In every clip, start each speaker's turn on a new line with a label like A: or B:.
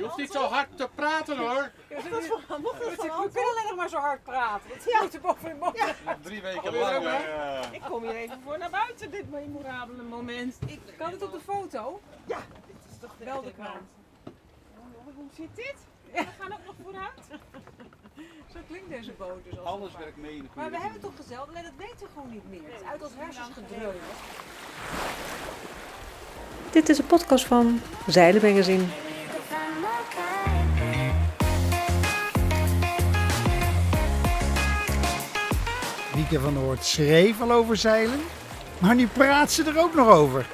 A: Je hoeft niet zo hard te praten hoor.
B: We kunnen alleen nog maar zo hard praten. Dat je boven de motor.
C: Drie weken
A: Alweer
C: lang. eh,
B: Ik kom hier even voor naar buiten, dit memorabele moment. Ik kan het op de foto. Ja, dit is toch wel de krant. Oh, Hoe zit dit? We gaan ook nog vooruit. Zo klinkt deze boot dus als
C: Alles werkt mee in de
B: Maar we hebben het toch gezeld, alleen dat weten we gewoon niet meer. Het is uit ons hersens gedreven.
D: Dit is een podcast van Zeilen Magazine.
E: Wieke van Noord schreef al over zeilen, maar nu praat ze er ook nog over.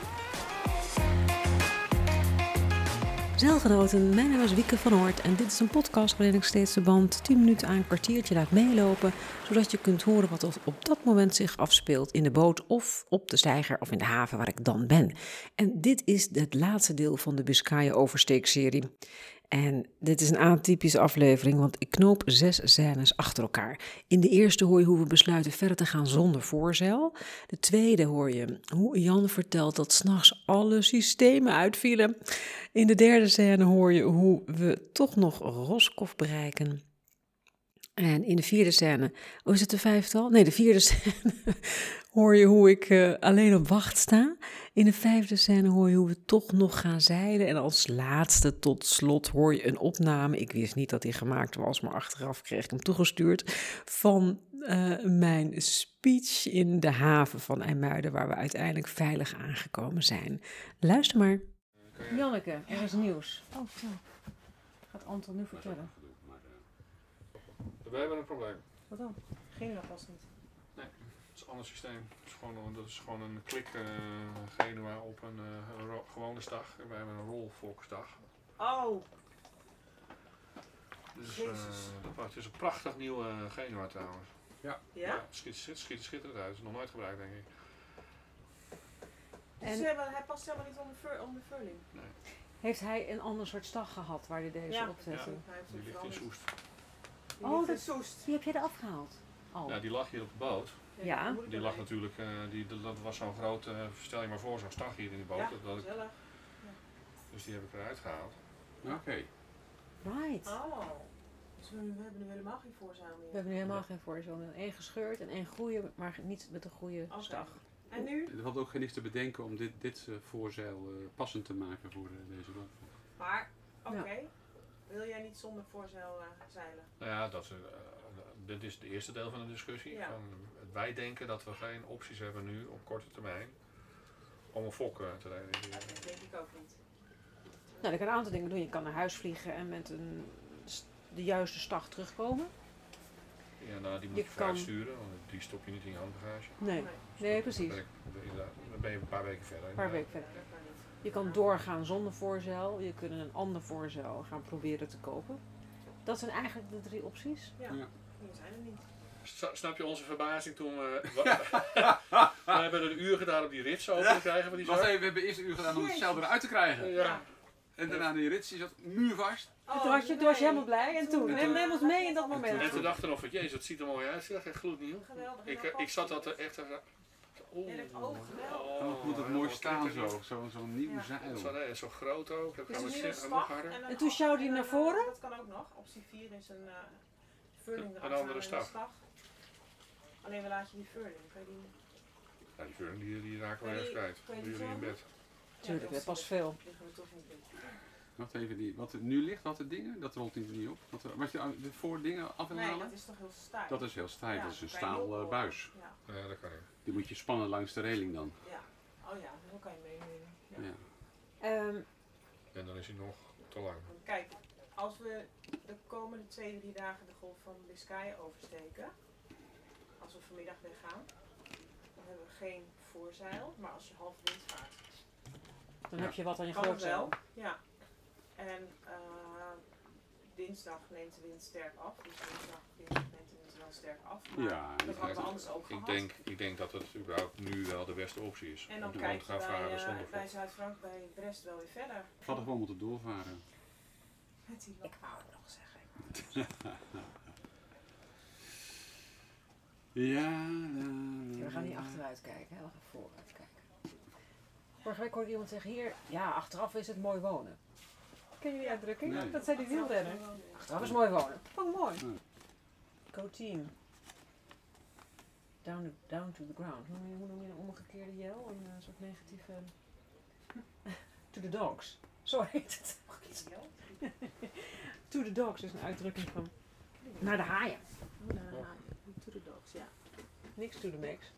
D: Zeilgenoten, mijn naam is Wieke van Hoort en dit is een podcast waarin ik steeds de band 10 minuten aan een kwartiertje laat meelopen, zodat je kunt horen wat op dat moment zich afspeelt in de boot of op de steiger of in de haven waar ik dan ben. En dit is het laatste deel van de Biscaya oversteekserie. En dit is een atypische aflevering, want ik knoop zes scènes achter elkaar. In de eerste hoor je hoe we besluiten verder te gaan zonder voorzeil. De tweede hoor je hoe Jan vertelt dat s'nachts alle systemen uitvielen. In de derde scène hoor je hoe we toch nog Roscoff bereiken. En in de vierde scène, oh is het de vijftal? Nee, de vierde scène hoor je hoe ik eh, alleen op wacht sta. In de vijfde scène hoor je hoe we toch nog gaan zeilen. En als laatste, tot slot, hoor je een opname. Ik wist niet dat die gemaakt was, maar achteraf kreeg ik hem toegestuurd. Van eh, mijn speech in de haven van IJmuiden, waar we uiteindelijk veilig aangekomen zijn. Luister maar. Janneke, er is nieuws. Oh, zo. Gaat Anton nu vertellen.
A: We hebben een probleem.
B: Wat dan? Geen past niet.
A: Het is een ander systeem. Het is gewoon, dat is gewoon een klik eh, Genua op een, eh, gewone stag. En wij hebben een rolvolksdag.
B: Oh,
A: Dus
B: Jezus.
A: eh, dat- het is een prachtig nieuw eh, Genua trouwens.
B: ja?
A: het schiet, schiet, schiet schitterend uit. Het is nog nooit gebruikt denk ik.
B: Dus ze hebben, hij past helemaal niet onder, fur, onder furling.
D: Heeft hij een ander soort stag gehad waar hij deze
B: Ja.
D: op zette?
A: Ja.
B: Hij heeft
A: Die ligt in. Soest.
D: Oh, dat-
B: Soest.
D: Die heb jij eraf gehaald? Al.
A: Ja, die lag hier op de boot.
D: Ja.
A: Die lag natuurlijk, eh, die, dat- was zo'n groot, eh, stel je maar voor, zo'n stag hier in die boot.
B: Ja,
A: dat, ik-
B: gezellig.
A: dus die heb ik eruit gehaald.
C: Oké.
D: Right.
B: Oh. Dus we, we hebben nu helemaal geen voorzaal meer.
D: We hebben nu helemaal geen voorzorg. Eén gescheurd en één goede, maar niet met een goede stag.
B: En nu?
C: Er valt ook geen niks te bedenken om dit, dit eh, voorzeil eh, passend te maken voor eh, deze boot.
B: Maar, oké. Wil jij niet zonder voorzeil eh, zeilen?
A: Nou ja, dat is, eh, dit is het eerste deel van de discussie.
B: Ja.
A: Van, wij denken dat we geen opties hebben nu op korte termijn om een fok eh, te realiseren.
B: Dat denk ik ook niet.
D: Nou, je kan een aantal dingen doen. Je kan naar huis vliegen en met een, de juiste stag terugkomen.
A: Ja, nou, die moet
D: Je
A: je
D: kan-
A: sturen, want die stop je niet in je handbagage.
D: Nee, nee precies.
A: Dan ben, ik- inderdaad, dan ben je een paar weken verder.
D: Een paar weken verder. Je kan doorgaan zonder voorzeil. Je kunt een ander voorzeil gaan proberen te kopen. Dat zijn eigenlijk de drie opties.
B: Ja,
C: Ja.
B: die zijn er niet.
A: Snap je onze verbazing toen we... we hebben er een uur gedaan om die rits open te krijgen van die
C: Wacht even, we hebben eerst een uur gedaan om het zeil eruit te krijgen.
A: Ja.
C: En daarna die rits, die zat muurvast.
D: En toen was je, toen was je helemaal blij. En toen,
B: En
D: neem ons mee in dat
A: En
D: moment.
A: toen dachten we nog van, jezus, dat ziet er mooi uit. Zeg, echt gloednieuw.
B: Geweldig.
A: Ik,
B: En
A: eh, ik zat dat er echt...
B: dat- oh, geweldig.
C: En dan moet het
A: heel
C: mooi staan zo. Zo'n zo nieuw
B: Ja.
C: zeil.
A: Zo, nee, zo groot ook. Dat
B: Dus
A: we
B: een
A: zien.
B: nieuwe
A: En nog
B: stag
A: harder.
B: en,
D: En toen sjouwde hij
B: en
D: naar voren?
B: Dat kan ook nog. Optie 4 is een uh, furling
A: Een andere stag.
B: Alleen we laat je die furling. Kan je die...
A: Ja, die vulling die, die raken we
B: die-
A: kwijt.
B: kan je die
A: jullie in bed.
D: Tuurlijk, dat past veel.
C: Wacht even, die, wat er nu ligt, wat de dingen, dat rolt niet niet op. Wat, er- wat je de voordingen af en
B: Nee,
C: halen?
B: dat is toch heel stijf.
C: Dat is heel stijf,
B: Ja,
C: dat is een
B: kan je
C: staal eh, buis.
B: Ja,
A: Ja, dat kan ik.
C: Die moet je spannen langs de reling dan.
B: ja. Oh ja, dan kan je meenemen. Ja.
C: Ja.
D: Ehm,
A: En dan is hij nog te lang.
B: Kijk, als we de komende twee, drie dagen de golf van Biscaya oversteken, als we vanmiddag weggaan, dan hebben we geen voorzeil, maar als je half wind vaart,
D: dan
C: Ja.
D: heb je wat aan je
B: kan het
D: voorzeil.
B: wel. Ja. En eh, dinsdag neemt de wind sterk af, dus dinsdag dinsdag neemt de wind wel sterk af. Maar
C: Ja,
B: dat
C: ik
B: hadden we
C: denk-
B: anders ook
A: Ik
B: gehad.
A: denk, ik denk dat het überhaupt nu wel de beste optie is.
B: en dan kijken
A: varen
B: eh,
A: zonder
B: bij
A: fok.
B: Zuid-Frank, bij Brest wel weer verder.
C: We hadden gewoon moeten doorvaren.
B: Met die
D: Ik wou het nog zeggen.
C: Ja,
D: We gaan niet achteruit kijken, hè, we gaan vooruit kijken. Vorige week hoorde iemand zeggen, hier, ja, achteraf is het mooi wonen. Ken je die uitdrukking?
C: Nee.
D: Dat zijn die wielrenners. Dat was mooi wonen. Vond ik mooi.
C: Ja.
D: Go team. Down, to- down to the ground. Hoe noem je, hoe noem je een omgekeerde jel? Een eh, soort negatieve... to the dogs. Zo heet het. to the dogs is een uitdrukking van... Naar de haaien.
B: To the dogs, ja.
D: Niks to the max.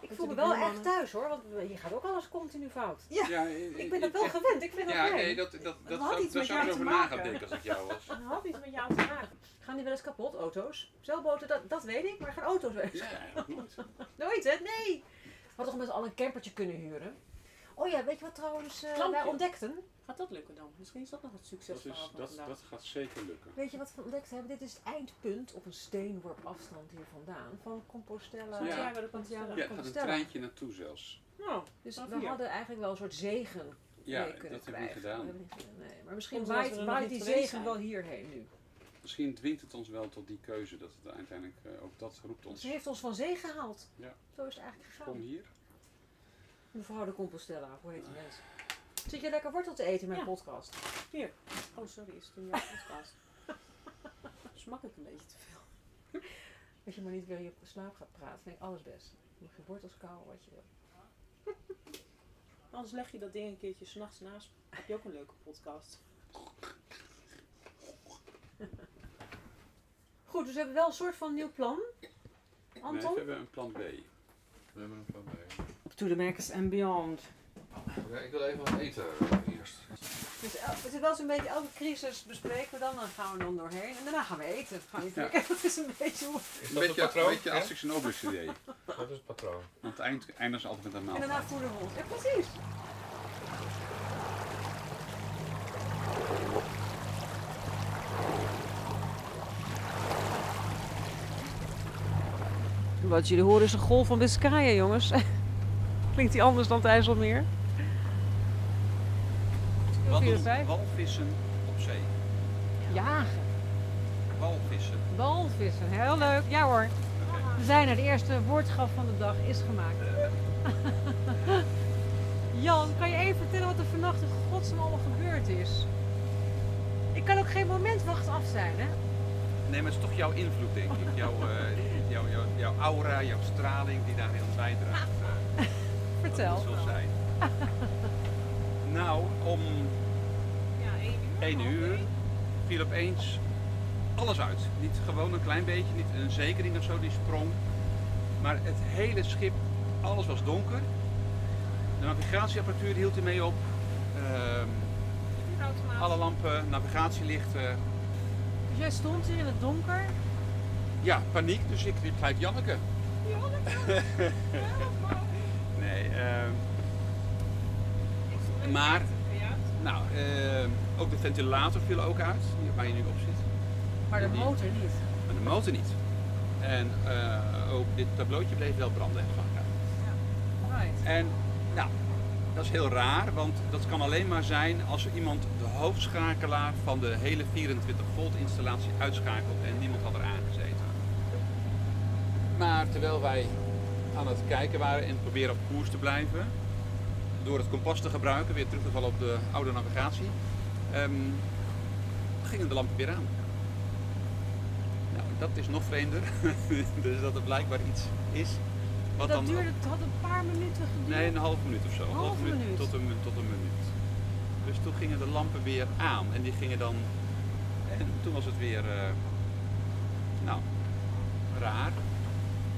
D: Ik voel me wel echt thuis hoor, want hier gaat ook alles continu fout.
C: Ja,
D: Ik ben dat wel gewend, ik vind dat
C: Ja,
D: fijn.
C: nee, dat, dat, dat,
B: had
C: zou-
B: iets met
C: zou ik
B: jou
C: over
B: te
C: na
B: maken.
C: gaan denken als ik jou was.
B: Het had iets met jou te maken.
D: Gaan die wel eens kapot, auto's? Zeilboten, dat, dat weet ik, maar gaan auto's
C: Nee, eigenlijk nooit.
D: Nooit, hè? Nee! We hadden toch met z'n allen een campertje kunnen huren. Oh ja, weet je wat trouwens eh, wij ontdekten?
B: Gaat dat lukken dan? Misschien is dat nog het
C: Dat, is,
B: van
C: dat,
B: vandaag.
C: dat gaat zeker lukken.
D: Weet je wat we ontdekt hebben? Dit is het eindpunt op een steenworp afstand hier vandaan van Compostela.
C: Ja.
B: Ja, dat
D: Want ja,
C: er gaat een
D: Compostela.
C: treintje naartoe zelfs.
B: Nou,
D: Dus we hadden eigenlijk wel een soort zegen
C: Ja,
D: mee
C: dat
D: kunnen krijgen. Dat hebben we niet gedaan, Nee, maar misschien waait, waait die zegen
B: zijn.
D: wel hierheen nu.
C: Misschien dwingt het ons wel tot die keuze dat het uiteindelijk eh, ook dat roept ons.
D: Ze heeft ons van zee gehaald.
C: Ja.
D: Zo is het eigenlijk gegaan.
C: Kom hier.
D: Mevrouw de Compostela, hoe heet die mensen? Zit je lekker wortel te eten in mijn
B: Ja.
D: podcast?
B: hier. Oh, sorry, is het in jouw podcast? Smak ik een beetje te veel.
D: Als je maar niet weer in je slaap gaat praten, vind ik alles best. Je mag je wortels kauwen wat je wil.
B: Anders leg je dat ding een keertje s'nachts naast. Heb je ook een leuke podcast.
D: Goed, dus we hebben wel een soort van nieuw plan.
C: Nee,
D: Anton?
C: we hebben een plan B.
A: We hebben een plan B.
D: To the max and beyond.
A: Oké, ik wil even wat eten eerst.
D: Dus el- het is wel zo'n beetje elke crisis bespreken we dan, dan gaan we dan doorheen en daarna gaan we eten. We gaan niet
C: Ja.
D: Het is een beetje hoe...
A: Is
C: Een
A: dat
C: beetje, een
A: patroon?
C: beetje Asterix en Obelix idee.
A: Dat is het patroon.
C: Want het eind eindigen ze altijd met een
D: En daarna
C: maaltijd.
D: voelen we ons. Ja, precies. Wat jullie horen is een golf van Biscayen, jongens. Klinkt die anders dan het IJsselmeer?
C: Wat doen
D: 4-5.
C: walvissen op zee?
D: Jagen.
C: Walvissen.
D: Walvissen, heel leuk. Ja hoor. We zijn er. De eerste woordgrap van de dag is gemaakt. Jan, kan je even vertellen wat er vannacht in godsnaam allemaal gebeurd is? Ik kan ook geen moment wachten af zijn, hè?
C: Nee, maar het is toch jouw invloed, denk ik. Jouw, eh, jouw, jouw, jouw aura, jouw straling die daarin bijdraagt. eh,
D: Vertel.
C: Dat het zo zijn. nou, om. 1
B: half
C: uur viel opeens alles uit. Niet gewoon een klein beetje, niet een zekering of zo die sprong. Maar het hele schip, alles was donker. De navigatieapparatuur hield ermee op. Ehm, alle lampen, navigatielichten.
D: Dus jij stond hier in het donker.
C: Ja, paniek, dus ik riep gelijk Janneke. nee, ehm, maar. Nou, ehm, ook de ventilator viel ook uit, waar je nu op zit.
D: Maar de motor niet.
C: Maar de motor niet. En eh, ook dit tableautje bleef wel branden. ik uit.
D: Right.
C: En nou, dat is heel raar, want dat kan alleen maar zijn als er iemand de hoofdschakelaar van de hele 24 volt installatie uitschakelt en niemand had er aangezeten. Maar terwijl wij aan het kijken waren en proberen op koers te blijven, door het kompas te gebruiken, weer terug te vallen op de oude navigatie, ehm, gingen de lampen weer aan. Nou, dat is nog vreemder. dus dat er blijkbaar iets is. Wat
D: dat
C: dan
D: duurde, het had een paar minuten geduurd.
C: Nee, een halve minuut of zo.
D: Minuut.
C: Tot een, tot een minuut. Dus toen gingen de lampen weer aan en die gingen dan. En toen was het weer. eh, nou, raar.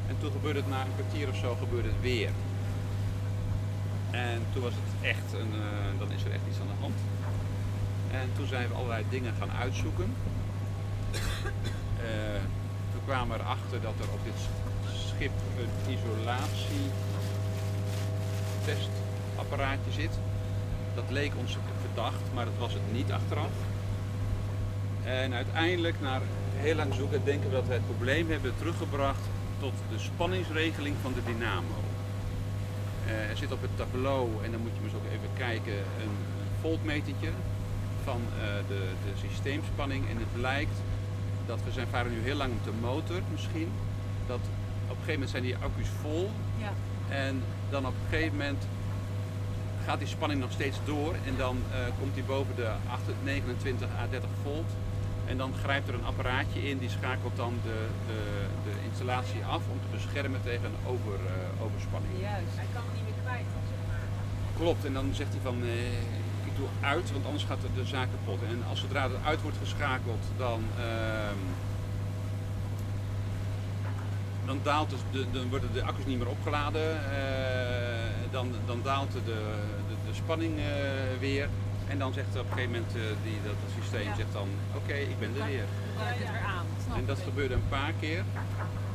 C: En toen gebeurde het na een kwartier of zo gebeurde het weer. En toen was het echt een. eh, dan is er echt iets aan de hand. En toen zijn we allerlei dingen gaan uitzoeken. Eh, toen kwamen we erachter dat er op dit schip een isolatietestapparaatje zit. Dat leek ons verdacht, maar dat was het niet achteraf. En uiteindelijk, na heel lang zoeken, denken we dat we het probleem hebben teruggebracht tot de spanningsregeling van de dynamo. Eh, er zit op het tableau, en dan moet je maar eens ook even kijken, een, voltmetertje van eh, de, de systeemspanning. En het blijkt dat we zijn varen nu heel lang op de motor misschien. Dat op een gegeven moment zijn die accu's vol.
D: Ja.
C: En dan op een gegeven moment gaat die spanning nog steeds door en dan eh, komt die boven de 8, 29 à 30 volt. En dan grijpt er een apparaatje in, die schakelt dan de, de, de installatie af om te beschermen tegen over, eh, overspanning.
B: Juist. Hij kan het niet meer kwijt. Zeg maar.
C: Klopt, en dan zegt hij van eh, ik doe uit, want anders gaat de, de zaak kapot. En als zodra het uit wordt geschakeld, dan, ehm, dan, daalt het, de, dan worden de accu's niet meer opgeladen. eh, dan, dan daalt de, de, de spanning weer. En dan zegt op een gegeven moment eh, die, dat, dat systeem
B: Ja.
C: zegt dan oké, ik ben er weer.
B: Het
C: En dat gebeurde een paar keer.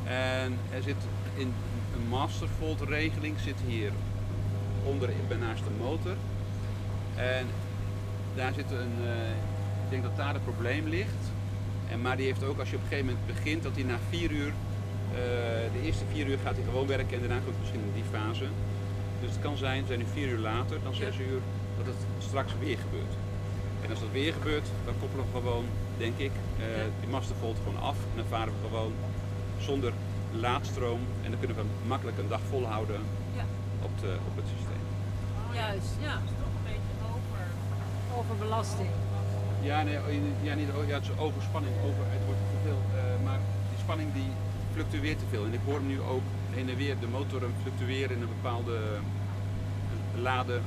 C: En er zit in een master volt regeling zit hier onder naast de motor. En daar zit een, eh, ik denk dat daar het probleem ligt. En, maar die heeft ook als je op een gegeven moment begint dat hij na vier uur, eh, de eerste vier uur gaat hij gewoon werken en daarna komt misschien in die fase. Dus het kan zijn, we zijn nu vier uur later dan zes uur, dat het straks weer gebeurt. En als dat weer gebeurt, dan koppelen we gewoon, denk ik, eh, die mastervolt gewoon af. En dan varen we gewoon zonder laadstroom. En dan kunnen we makkelijk een dag volhouden
B: Ja.
C: op, de, op het systeem.
B: Juist, ja. toch een beetje over. Overbelasting.
C: Ja, nee, oh, ja, niet, oh, ja, het is overspanning, over, het wordt te veel. eh, maar die spanning die fluctueert te veel. En ik hoor nu ook heen en weer de motoren fluctueren in een bepaalde eh, laden,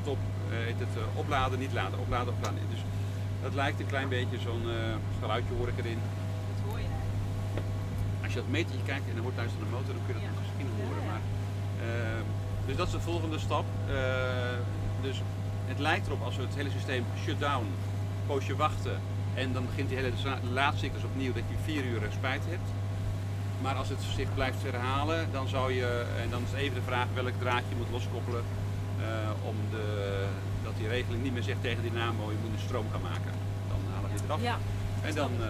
C: stop, eh, heet het eh, opladen, niet laden, opladen, opladen. Dus dat lijkt een klein beetje zo'n eh, geluidje hoor ik erin.
B: Dat hoor je.
C: Als je dat metertje kijkt en dan wordt thuis naar de motor, dan kun je dat
B: Ja.
C: misschien horen. Maar, dus dat is de volgende stap. Dus het lijkt erop als we het hele systeem shutdown, poosje wachten en dan begint die hele laadcyclus opnieuw dat je vier uur spijt hebt. Maar als het zich blijft herhalen, dan zou je, en dan is even de vraag welk draadje je moet loskoppelen eh, om de, dat die regeling niet meer zegt tegen dynamo je moet een stroom gaan maken. Dan halen we dit eraf.
B: Ja.
C: En dan eh,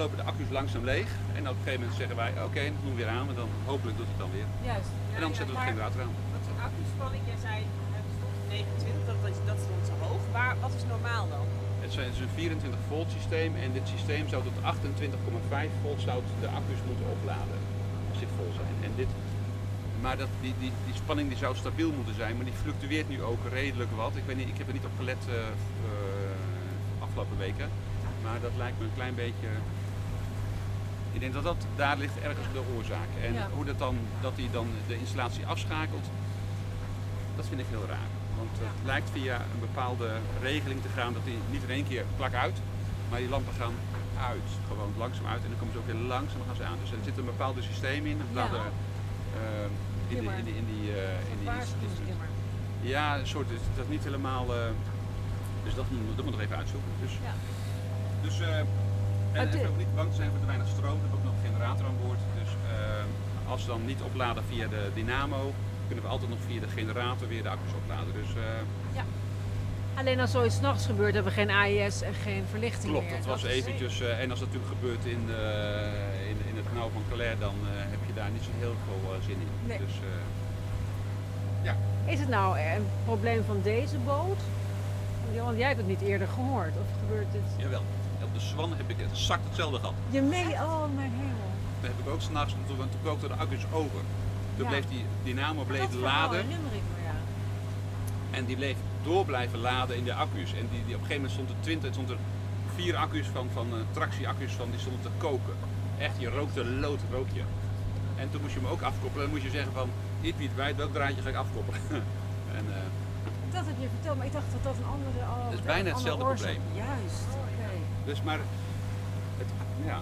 C: lopen de accu's langzaam leeg. En op een gegeven moment zeggen wij, oké, dat doen we weer aan. Maar dan hopelijk doet het dan weer.
B: Juist.
C: En dan zetten we het generator aan.
F: Want die accuspanning, jij zei het stond op 29, dat, dat, dat stond zo hoog. Waar, wat is normaal dan?
C: Het zijn- is een 24 volt systeem. En dit systeem zou tot 28,5 volt zou de accu's moeten opladen. Als die vol zijn. En dit, maar dat, die, die, die spanning die zou stabiel moeten zijn. Maar die fluctueert nu ook redelijk wat. Ik, weet niet, ik heb er niet op gelet eh, afgelopen weken. Maar dat lijkt me een klein beetje... Ik denk dat dat daar ligt ergens de oorzaak. En
B: Ja.
C: hoe dat dan, dat hij dan de installatie afschakelt, dat vind ik heel raar. Want het lijkt via een bepaalde regeling te gaan dat die niet in één keer plak uit, maar die lampen gaan uit. Gewoon langzaam uit en dan komen ze ook weer langzaam gaan ze aan. Dus er zit een bepaald systeem in. Een bepaalde, in, die, in die, in die, in die
B: Waarschuwingsklimmer.
C: ja, een soort is dat niet helemaal. eh, dus dat, moet- dat moet nog even uitzoeken. Dus,
B: Ja.
C: dus eh, en ook niet bang te zijn voor te weinig stroom. We hebben ook nog een generator aan boord. Dus eh, als we dan niet opladen via de dynamo, kunnen we altijd nog via de generator weer de accu's opladen. Dus eh,
B: Alleen als zoiets s'nachts gebeurt, hebben we geen AIS en geen verlichting
C: klopt,
B: meer.
C: dat was eventjes. eh, en als dat natuurlijk gebeurt in, in, in het kanaal van Calais, dan eh, heb je daar niet zo heel veel zin in.
B: Nee.
C: Dus, eh,
B: Is het nou een probleem van deze boot? Want jij hebt het niet eerder gehoord. Of gebeurt dit?
C: jawel, op de Swan heb ik exact hetzelfde gehad.
B: Je mee, oh mijn hemel.
C: Dat heb ik ook s'nachts, toen, toen kookten de accu's over. Toen
B: Ja.
C: bleef die dynamo bleef laden en die bleef door blijven laden in de accu's. En die, die, op een gegeven moment stond er 20, stond er vier accu's van, van uh, tractieaccu's van, die stonden te koken. Echt, je rookte lood, rook je. En toen moest je hem ook afkoppelen. Dan moest je zeggen van, iets niet wijd, welk draadje ga ik afkoppelen? en, eh,
B: Dat heb je verteld, maar ik dacht dat dat een andere. Oh,
C: Het is
B: dat
C: bijna
B: een andere
C: hetzelfde probleem.
B: Juist, oké.
C: dus maar, het, ja,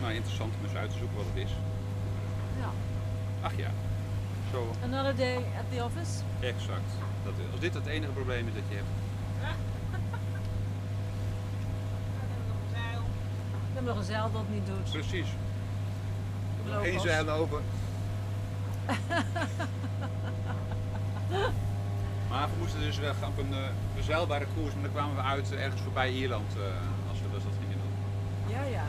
C: maar interessant om eens uit te zoeken wat het is.
B: Ja.
C: Ach ja, zo
B: Another day at the office.
C: exact. Dat, is- als dit het enige probleem is dat je hebt.
B: We hebben nog een zeil dat niet doet.
C: Precies.
B: Logos.
C: Geen zeil over. maar we moesten dus weg op een uh, bezeilbare koers, maar dan kwamen we uit uh, ergens voorbij Ierland uh, als we dus dat gingen doen.
B: Ja, ja.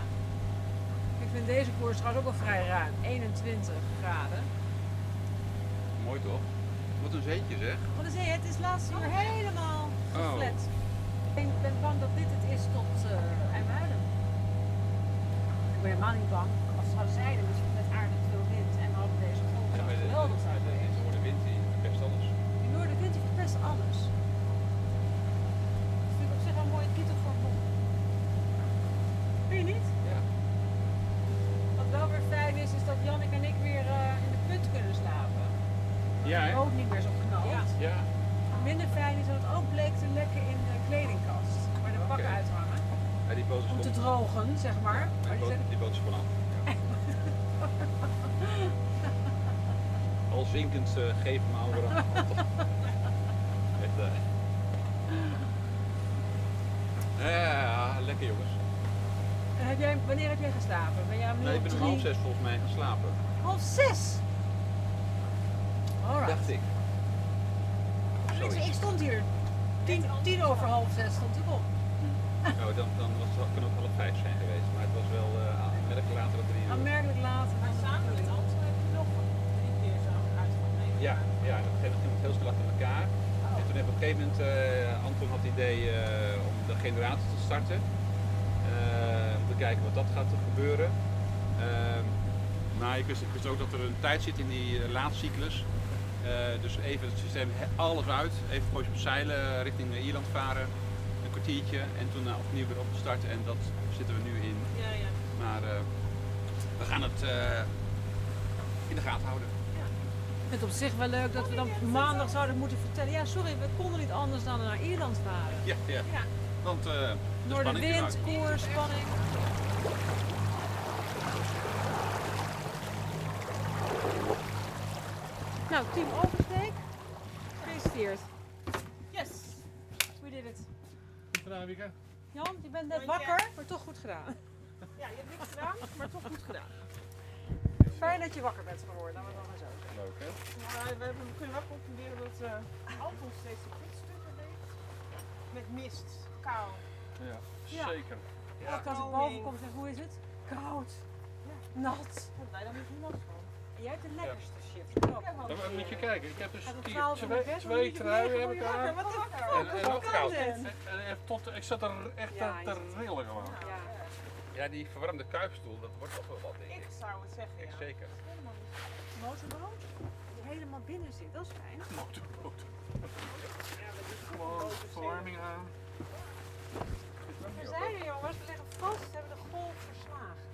B: Ik vind deze koers trouwens ook wel vrij ruim. 21 graden.
C: Mooi toch? Wat een zeetje zeg.
B: Wat is het? Het is laatst uur helemaal
C: Oh.
B: geflat. Ik ben bang dat dit het is tot uh, IJmuiden. Ik ben helemaal niet bang. Als zeiden, misschien met aardig veel wind en we hadden deze golf
C: Ja,
B: zou
C: bij de,
B: geweldig
C: bij
B: zijn
C: de,
B: geweest.
C: de noordenwind die best alles.
B: Die noordenwind die verpest
C: Ja, hè?
D: ook niet meer zo knalt.
B: Ja.
C: Ja.
D: Minder fijn is dat het ook bleek te lekken in de kledingkast, waar de pakken
C: Oké.
D: uithangen.
C: Ja, die boot is
D: Om te
C: gewoon-
D: drogen, zeg maar.
C: die
D: Maar die
C: boot- die boot is vanaf. Al zinkend uh, geef me oude Echt, eh. Ja, lekker jongens.
D: En heb jij, wanneer heb jij geslapen? Ben jij
C: Nee, ik ben om half zes volgens mij gaan slapen.
D: Half zes? Alright.
C: Dacht ik.
D: Ik, ik stond hier. Tien, tien over half zes stond ik op.
C: Nou, dan, dan was het, kan ook half vijf zijn geweest, maar het was wel uh, aanmerkelijk later dan drie uur.
D: Aanmerkelijk later.
B: Maar samen met Anton heb je nog drie keer zo uitgang meegemaakt.
C: Ja, ja, en op een gegeven moment ging het heel stil achter elkaar. En toen hebben we op een gegeven moment, eh, Anton had het idee eh, om de generator te starten. Eh, om te kijken wat dat gaat gebeuren. Ehm, maar ik wist, ik wist ook dat er een tijd zit in die uh, laadcyclus. Eh, dus even het systeem, alles uit. Even een op zeilen richting Ierland varen. Kwartiertje en toen uh, opnieuw weer opstarten. En dat zitten we nu in.
B: Ja, ja.
C: Maar eh, we gaan het eh, in de gaten houden.
D: Ik vind het op zich wel leuk dat we dan maandag zouden moeten vertellen. Ja, sorry, we konden niet anders dan naar Ierland varen.
C: Ja, ja.
B: Ja.
C: Want eh de
D: Door de wind,
C: uit.
D: koers, spanning. Nou, team Oversteek. Gefeliciteerd.
B: Yes!
D: We did it.
A: Goed gedaan, Wieke.
D: Jan, je bent net
B: Dank je.
D: wakker, maar toch goed gedaan.
B: Ja, je hebt niks gedaan, maar toch goed gedaan.
D: Fijn dat je wakker laten we het dan maar zo zeggen.
A: Leuk, hè?
B: Maar we, hebben, we kunnen wel concluderen dat uh, Anton steeds de voetstukken heeft. Met mist, kou.
A: Ja,
D: Ja.
A: zeker.
D: Elke als ik boven kom, zeg hoe is het? Koud. Nat.
B: Heb jij dan niet niemand van?
D: En jij hebt de lekkerste shit.
A: Dan moet je kijken, ik heb dus die- twee, twee truien heb ik aan.
D: Wat de fuck?
A: En, en? En, en, en tot, ik zat er echt
D: Ja,
A: te, rillen gewoon.
D: Ja.
C: Ja, die verwarmde kuipstoel, dat wordt toch wel wat, denk ik.
B: Ik zou het zeggen,
C: Ik
B: ja.
C: zeker.
D: Motorboot? Die helemaal binnen zit, dat is fijn.
A: Motorboot. Gewoon verwarming aan.
D: We zijn er jongens, we liggen vast, we hebben de golf verslagen.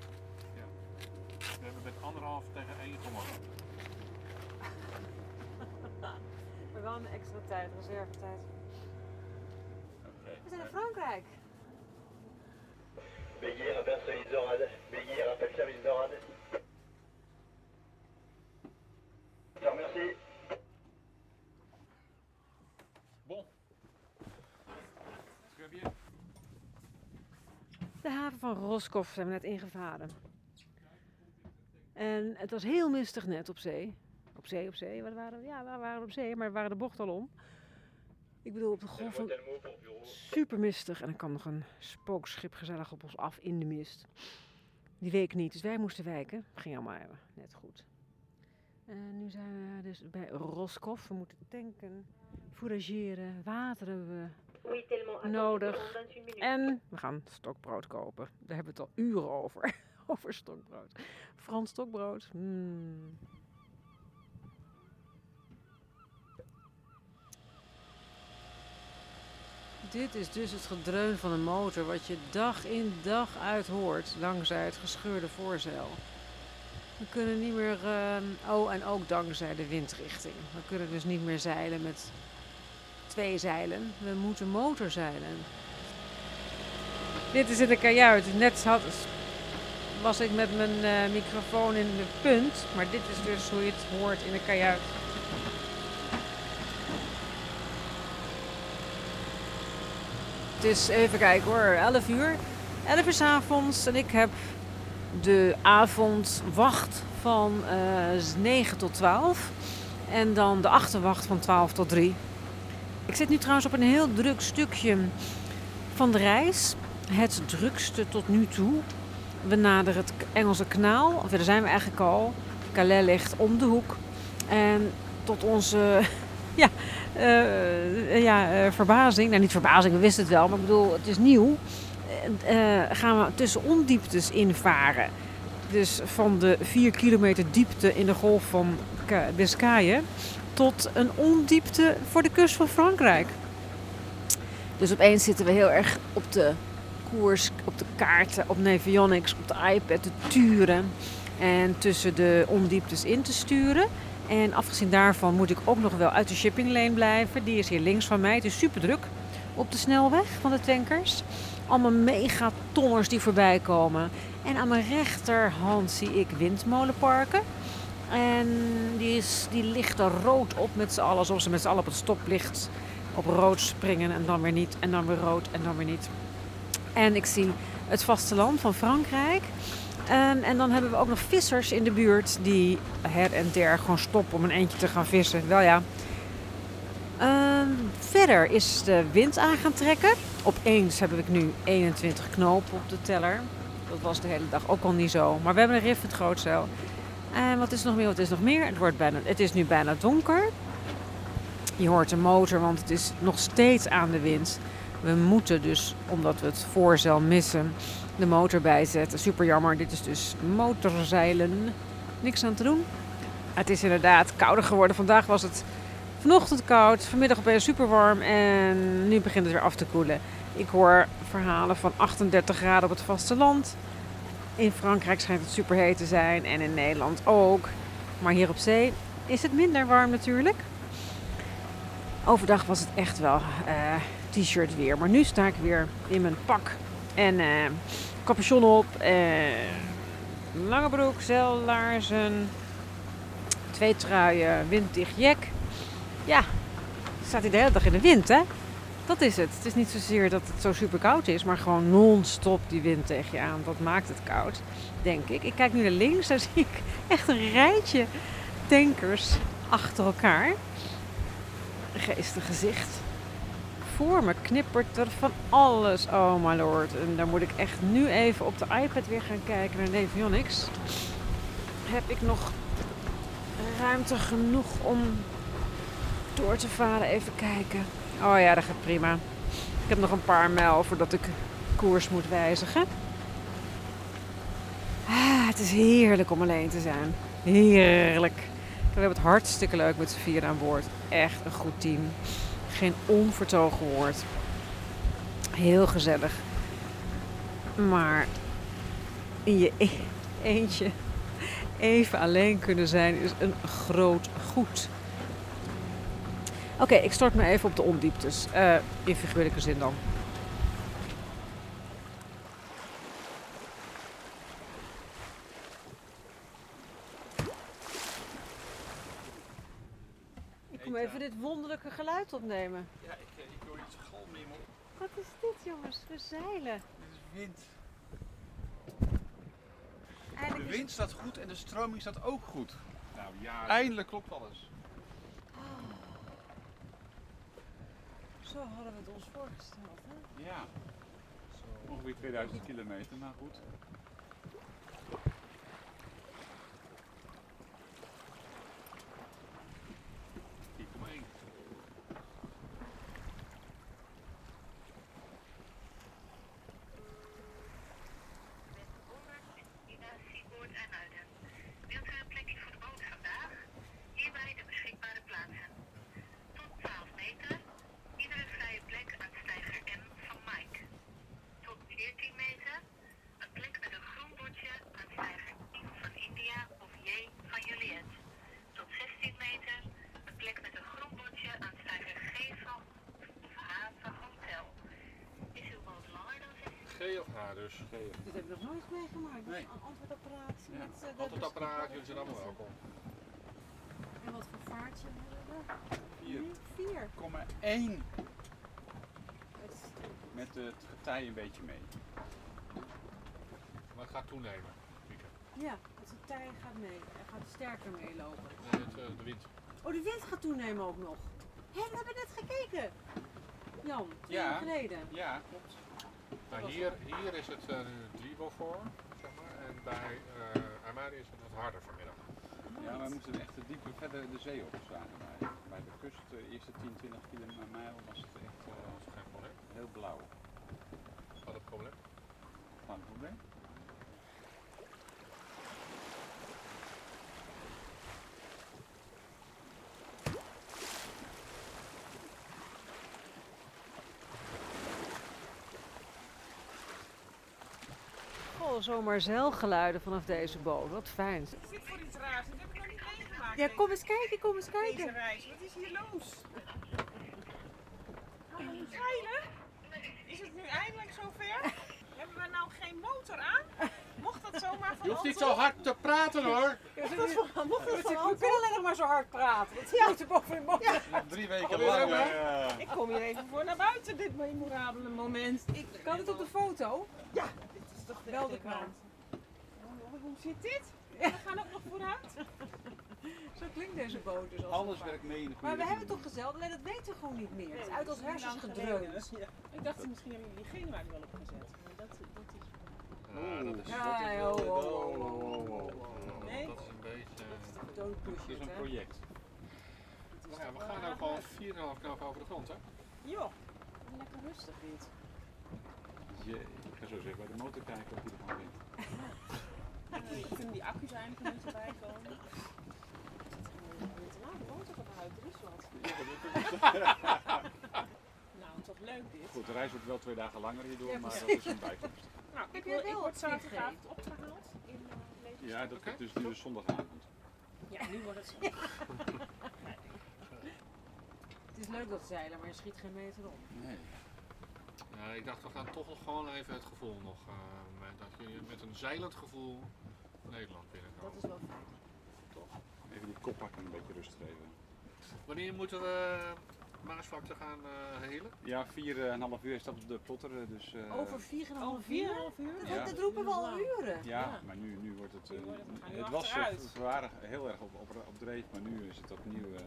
A: We hebben met anderhalf tegen één gewonnen.
D: Maar wel een extra tijd, reservetijd.
A: Oké.
D: We zijn in Frankrijk.
G: Béguier, rappelle service d'orade. Béguier, rappelle service d'orade. Je remercie.
A: Bon.
D: De haven van Roscoff zijn we net ingevaren. En het was heel mistig net op zee. Op zee, op zee. Waren, ja, we waren op zee, maar we waren de bocht al om. Ik bedoel, op de golf super mistig. En dan kwam nog een spookschip gezellig op ons af in de mist. Die week niet, dus wij moesten wijken. Ging allemaal eh, net goed. En nu zijn we dus bij Roscoff. We moeten tanken, fourageren, water hebben we nodig. En we gaan stokbrood kopen. Daar hebben we het al uren over. over stokbrood. Frans stokbrood. Mm. Dit is dus het gedreun van een motor wat je dag in dag uit hoort dankzij het gescheurde voorzeil. We kunnen niet meer, ehm, oh en ook dankzij de windrichting. We kunnen dus niet meer zeilen met twee zeilen. We moeten motorzeilen. Dit is in de kajuit. Net had, was ik met mijn eh, microfoon in de punt. Maar dit is dus hoe je het hoort in de kajuit. Is even kijken hoor, 11 uur. 11 uur 's avonds en ik heb de avondwacht van eh 9 tot 12. En dan de achterwacht van 12 tot 3. Ik zit nu trouwens op een heel druk stukje van de reis. Het drukste tot nu toe. We naderen het Engelse kanaal. Of daar zijn we eigenlijk al. Calais ligt om de hoek. En tot onze ja, eh, ja, eh, verbazing. Nou, niet verbazing, we wisten het wel. Maar ik bedoel, het is nieuw. Eh, eh, gaan we tussen ondieptes invaren. Dus van de 4 kilometer diepte in de golf van Biscayen tot een ondiepte voor de kust van Frankrijk. Dus opeens zitten we heel erg op de koers, op de kaarten, op Navionics, op de iPad te turen. En tussen de ondieptes in te sturen. En afgezien daarvan moet ik ook nog wel uit de shipping lane blijven. Die is hier links van mij. Het is super druk op de snelweg van de tankers. Allemaal megatonners die voorbij komen. En aan mijn rechterhand zie ik windmolenparken. En die, is, die lichten rood op met z'n allen. Alsof ze met z'n allen op het stoplicht op rood springen. En dan weer niet. En dan weer rood. En dan weer niet. En ik zie het vasteland van Frankrijk. En, en dan hebben we ook nog vissers in de buurt die her en der gewoon stoppen om een eentje te gaan vissen. Wel ja. Ehm, verder is de wind aan gaan trekken. Opeens heb ik nu 21 knopen op de teller. Dat was de hele dag ook al niet zo. Maar we hebben een rif het grootzeil. En wat is nog meer? Wat is nog meer? Het, wordt bijna, het is nu bijna donker. Je hoort de motor, want het is nog steeds aan de wind. We moeten dus, omdat we het voorzeil missen, de motor bijzetten. Super jammer. Dit is dus motorzeilen. Niks aan te doen. Het is inderdaad kouder geworden. Vandaag was het vanochtend koud, vanmiddag opeens super warm en nu begint het weer af te koelen. Ik hoor verhalen van 38 graden op het vasteland. In Frankrijk schijnt het super heet te zijn en in Nederland ook. Maar hier op zee is het minder warm natuurlijk. Overdag was het echt wel eh, t-shirt weer. Maar nu sta ik weer in mijn pak en eh capuchon op. eh, lange broek, zeillaarzen, twee truien, winddicht jack. Ja, staat hij de hele dag in de wind, hè? Dat is het. Het is niet zozeer dat het zo super koud is, maar gewoon non-stop die wind tegen je aan. Dat maakt het koud, denk ik. Ik kijk nu naar links, daar zie ik echt een rijtje tankers achter elkaar. Geestig gezicht. Voor me knippert er van alles. Oh my lord. En daar moet ik echt nu even op de iPad weer gaan kijken naar Navionics. Heb ik nog ruimte genoeg om door te varen? Even kijken. Oh ja, dat gaat prima. Ik heb nog een paar mijl voordat ik koers moet wijzigen. Ah, het is heerlijk om alleen te zijn. Heerlijk. We hebben het hartstikke leuk met z'n vier aan boord. Echt een goed team. Geen onvertogen woord. Heel gezellig. Maar in je e- eentje even alleen kunnen zijn is een groot goed. Oké, ik stort me even op de ondieptes. Eh, in figuurlijke zin dan. Kom even dit wonderlijke geluid opnemen.
C: Ja, ik, eh, ik hoor iets mijn
D: Wat is dit jongens? We zeilen.
C: Dit is wind. De
D: Eindelijk
C: wind staat goed en de stroming staat ook goed.
A: Nou ja,
C: Eindelijk klopt alles.
D: Zo hadden we het ons voorgesteld. Hè?
C: Ja. Ongeveer 2000 kilometer, maar goed.
H: Ina, Seaboard en Uiden. Wilt u een plekje voor de boot vandaag? Hierbij de beschikbare plaatsen. Tot 12 meter. Iedere vrije plek aan stijger M van Mike. Tot 14 meter. Een plek met een groen bordje aan stijger I van India of J van Juliet. Tot 16 meter. Een plek met een groen bordje aan stijger G van of H van Hotel. Is uw boot langer dan 16
A: G of H dus.
D: Dit heb ik nog nooit meegemaakt.
C: Nee.
D: Een antwoordapparaat. Met, de
A: Antwoordapparaat, jullie zijn allemaal welkom.
D: En wat voor vaartje hebben we?
C: 4,1
D: Vier. Het is-
C: met het getij een beetje mee.
A: Maar het gaat toenemen. Mieke.
D: Ja, het tij gaat mee. Hij gaat sterker meelopen.
A: Nee, het, eh, de wind.
D: Oh, de wind gaat toenemen ook nog. Hé, we hebben net gekeken. Jan, twee
C: Ja.
D: jaar geleden.
C: Ja, klopt.
A: Nou, hier, hier is het uh, driebel voor, zeg maar. En bij uh, is het wat harder vanmiddag.
C: Ja, wij moeten echt dieper verder de zee op zagen wij. Bij de kust, de eerste 10, 20 kilometer was het echt eh,
A: geen probleem.
C: heel blauw.
A: Wat het probleem?
C: Geen probleem.
I: Wel zomaar zeilgeluiden vanaf deze boot. Wat fijn.
B: Wat is dit voor iets raars? Dat heb ik nog niet meegemaakt.
D: Ja, kom eens kijken, kom eens
B: Deze
D: kijken.
B: reis. Wat is hier los? Zeilen? Is het nu eindelijk zover? Hebben we nou geen motor aan? Mocht dat zomaar van
A: Je hoeft niet zo hard te praten hoor.
B: Mocht dat van, mocht dat van
D: We kunnen alleen nog maar zo hard praten. Dat is moeten boven de motor.
C: Drie weken lang. eh,
B: Ik kom hier even voor naar buiten, dit memorabele moment. Ik
D: Kan het op de foto?
B: Ja, wel de krant. Oh, hoe zit dit? We gaan ook nog vooruit.
D: Zo klinkt deze boot dus. Als
C: Alles
D: het
C: werkt mee in de
D: Maar we hebben
C: richting.
D: toch gezeld, alleen dat weten we gewoon niet meer. Het is uit ons hersens gedreund.
B: Ik dacht misschien hebben jullie die er wel op gezet. Maar dat, dat is...
A: Ja, dat is,
D: Ja,
A: dat is
D: oh, oh,
A: oh,
D: oh,
A: oh,
D: oh,
A: oh, oh.
B: Nee?
A: Dat is een beetje...
C: Dat is een project.
A: Nou ja, we gaan ook al 4,5 knap over de grond hè.
B: Joh, lekker rustig dit.
C: Jee, ik ga zo even bij de motor kijken of die ervan wint.
B: Kunnen die accu's eindelijk een beetje bijkomen? Te laat, de motor gaat uit, er is wat. Nou, toch leuk dit.
C: Goed, de reis wordt wel twee dagen langer hierdoor,
D: Ja,
C: maar dat is een bijkomst.
B: Nou, ik, wil, word zaterdagavond opgehaald in uh.
C: Ja, dat is dus nu is zondagavond.
B: Ja, nu wordt het zo.
D: Het is leuk dat zeilen, maar je schiet geen meter op.
C: Nee.
A: Ja, ik dacht we gaan toch nog gewoon even het gevoel nog. eh, met, dat je met een zeilend gevoel Nederland
D: Dat
A: binnenkomt.
D: is wel fijn.
C: Even die koppakking een beetje rust geven.
A: Wanneer moeten we Maasvlakte gaan eh helen?
C: Ja, vier en een half uur is dat op de plotter, eh, dus... eh,
D: Over 4,5
B: Over
D: uur?
B: 4,5 uur?
D: Dat,
C: Ja.
D: dat roepen we al uren.
C: Ja,
B: Ja.
C: maar nu, nu wordt het... eh,
B: Nu het-
C: was, eh,
B: achteruit.
C: we waren heel erg op, op, op dreef, maar nu is het opnieuw... eh,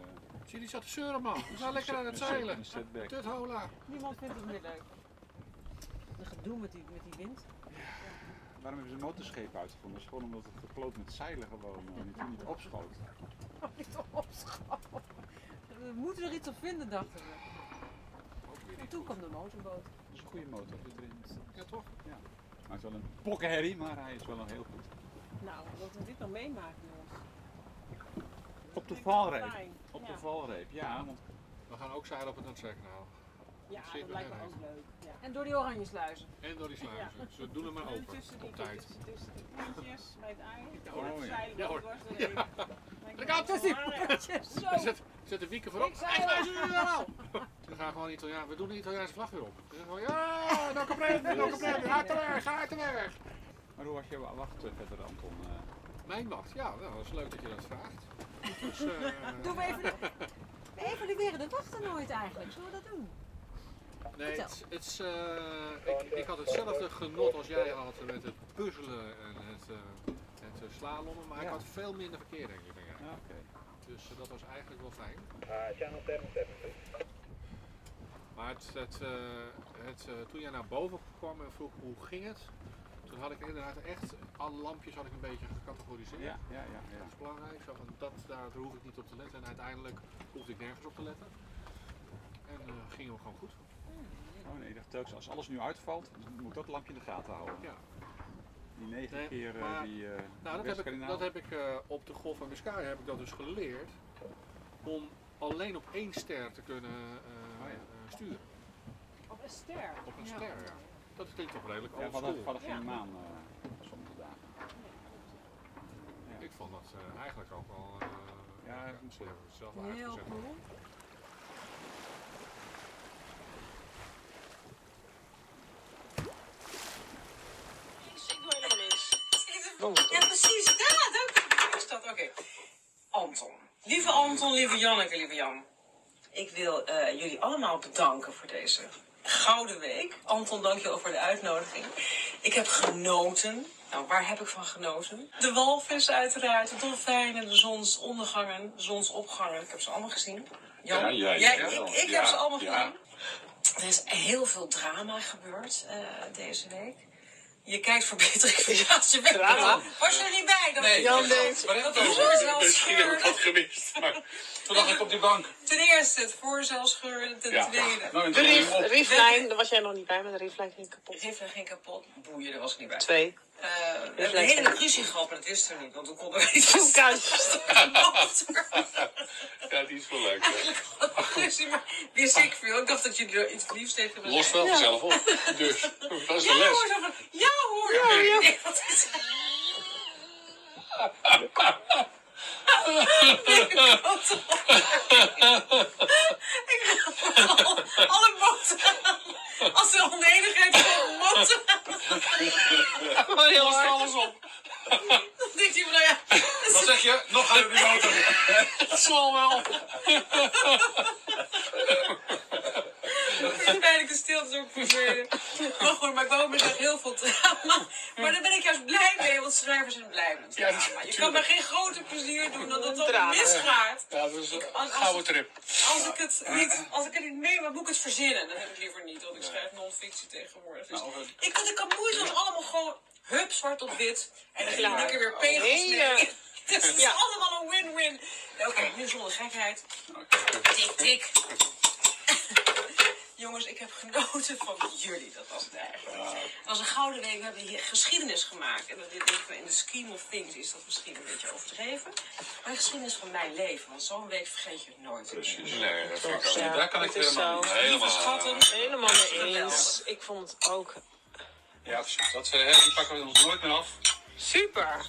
A: Zie je die zat te zeuren man? We zijn lekker aan het zeilen.
C: Een setback.
A: Tut hola.
D: Niemand vindt het meer leuk. Een gedoe met die, met die wind.
C: Waarom hebben ze motorschepen uitgevonden? Dat is gewoon omdat het gekloot met zeilen gewoon eh, niet, niet opschoot.
D: Niet opschoten. We moeten er iets op vinden, dachten we. En toen kwam de motorboot.
C: Dat is een goede motor zit erin.
A: Ja toch?
C: Ja. Maar het is wel een pokkenherrie, maar hij is wel een heel goed.
B: Nou, dat we dit nog meemaken, jongens.
C: Op de valreep. Op
B: ja.
C: de valreep, ja. Want
A: We gaan ook zeilen op het Noordzeekanaal.
B: Ja, dat
A: er
B: lijkt me ook leuk. Ja.
D: En door die oranje sluizen.
A: En door die sluizen. Ze doen hem maar
B: En
A: open.
B: tussen die
A: Op tijd.
B: Tussen, tussen die puntjes bij het ei.
C: Oh, ja.
B: zeilen
A: Ja, hoor.
B: wel belangrijk.
D: Zo.
A: Zet, zet de wieken voorop.
D: Ik zei
A: wel. We gaan gewoon Italiaan. We doen de Italiaanse vlag weer op. We zeggen gewoon, ja, dan komt het, dan komt het. Ga uit de weg, ga uit de weg.
C: Maar hoe was jouw wacht verder, Anton? Eh,
A: Mijn wacht, ja, nou, dat is leuk dat je dat vraagt. Dus, eh,
D: Doen we even de... We evalueren de wachten nooit eigenlijk. Zullen we dat doen?
A: Nee, het, het is, eh, ik, ik had hetzelfde genot als jij had met het puzzelen en het, eh het eh, slalommen, maar ik had veel minder verkeer denk ik
C: ja, oké.
A: Dus dat was eigenlijk wel fijn.
J: Uh, channel 77.
A: Maar het, het, het, toen jij naar boven kwam en vroeg hoe ging het, toen had ik inderdaad echt alle lampjes had ik een beetje gecategoriseerd.
C: Ja, ja, ja. ja.
A: Dat is belangrijk, zo van dat, daar hoef ik niet op te letten en uiteindelijk hoefde ik nergens op te letten. En eh ging hem gewoon goed.
C: Oh nee, ik dacht telkens als alles nu uitvalt, dan moet ik dat lampje in de gaten houden.
A: Ja.
C: Die negen
A: Nee,
C: keer eh,
A: maar-
C: die eh
A: Nou, dat heb ik, dat heb ik eh, op de Golf van Biscay heb ik dat dus geleerd om alleen op één ster te kunnen eh,
C: Oh ja.
A: sturen.
B: Op een ster.
A: Op een
D: Ja.
A: ster, ja. Dat klinkt toch redelijk
C: Ja,
A: old
C: we hadden, geen
B: Ja.
C: maan eh, sommige dagen. Ja.
A: Ik vond dat eh, eigenlijk ook wel. eh
C: Ja,
A: ja, ze hebben het zelf
D: Heel
A: uitgezet.
D: cool.
B: Ik doe helemaal niks.
K: Ja, precies. Ja, dank is dat. Oké. Anton. Lieve Anton, lieve Janneke, lieve Jan. Ik wil eh, jullie allemaal bedanken voor deze gouden week. Anton, dank je wel voor de uitnodiging. Ik heb genoten. Nou, waar heb ik van genoten? De walvissen uiteraard, de dolfijnen, de zonsondergangen, de zonsopgangen. Ik heb ze allemaal gezien. Jan?
C: Ja, ja, ja.
K: ik, ik heb ze allemaal gezien. Er is heel veel drama gebeurd eh, deze week. Je kijkt verbetering ja, je bent
B: Drama?
K: Was je er niet bij? Dat
C: Nee,
B: Jan
C: dat-
B: denkt-
C: maar
K: dat de voorzelscheur...
C: Misschien heb ik dat gemist. Maar toen lag ik op die bank.
K: Ten eerste het voorzelscheur, ten
C: Ja.
K: tweede...
C: Nou,
B: De rieflijn, daar was jij nog niet bij, maar de rieflijn ging kapot.
K: Heeft er geen kapot? Boeien, daar was ik niet bij.
B: Twee.
K: Eh, we hebben een hele ruzie gehad, maar dat wist er niet, want toen konden we niet
B: Koekhuis.
C: Ja, die is wel leuk.
K: ruzie, maar wist ik veel. Ik dacht dat jullie er iets liefs tegen me
C: Los wel
K: zeiden.
C: vanzelf op. Dus, dat is
K: Ja
C: de
K: hoor,
C: les.
K: zo van, ja hoor, Ja, ja. Nee, wat is het? Ik wil alle boten Als de onenigheid van boten
L: Maar lost alles op.
K: Dan denkt hij van, nou ja...
A: Wat zeg je? Nog harder die motor.
L: Dat zal wel.
K: Uiteindelijk de stilte is ook verdwenen. Maar goed, maar ik woon met echt heel veel drama. Maar daar ben ik juist blij mee, want schrijvers zijn blij met
L: Ja,
K: drama. Je kan me geen groter plezier doen dan dat het misgaat.
L: Ja, dat is een gouden trip.
K: Als ik het niet, als ik het niet mee, maar moet ik het verzinnen? Dat heb ik liever niet, want ik schrijf non-fictie tegenwoordig. Dus ik, kan- ik kan moeizaam allemaal gewoon hup, zwart op wit. En dan
L: Klaar.
K: lekker weer pegels. Het is
L: Ja.
K: allemaal een win-win. Oké, nu zonder gekheid. Tik, tik. Jongens, ik heb genoten van jullie. Dat was het eigenlijk. Het was een gouden week. We hebben hier geschiedenis gemaakt. En dat dit denk ik in de scheme of things is dat misschien een beetje overdreven. Maar de geschiedenis van mijn leven. Want zo'n week vergeet je nooit. Precies.
A: Nee, dat vind ik ook niet. Daar kan ik
L: het
A: helemaal niet.
K: Lieve schatten.
L: Helemaal mee eens. Ik vond het ook
C: Ja, precies. Dat, eh, die pakken we ons nooit meer af.
L: super.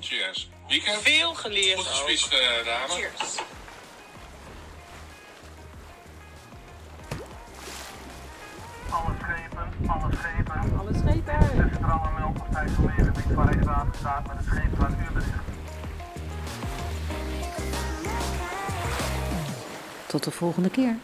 A: Cheers. Weekend.
L: Veel geleerd
A: Goed
L: ook.
A: gespeeld, eh, dame.
K: Cheers.
M: Thijsselmeergebied waar Rijkswaterstaat staat met het scheepvaartuurbericht.
D: Tot de volgende keer.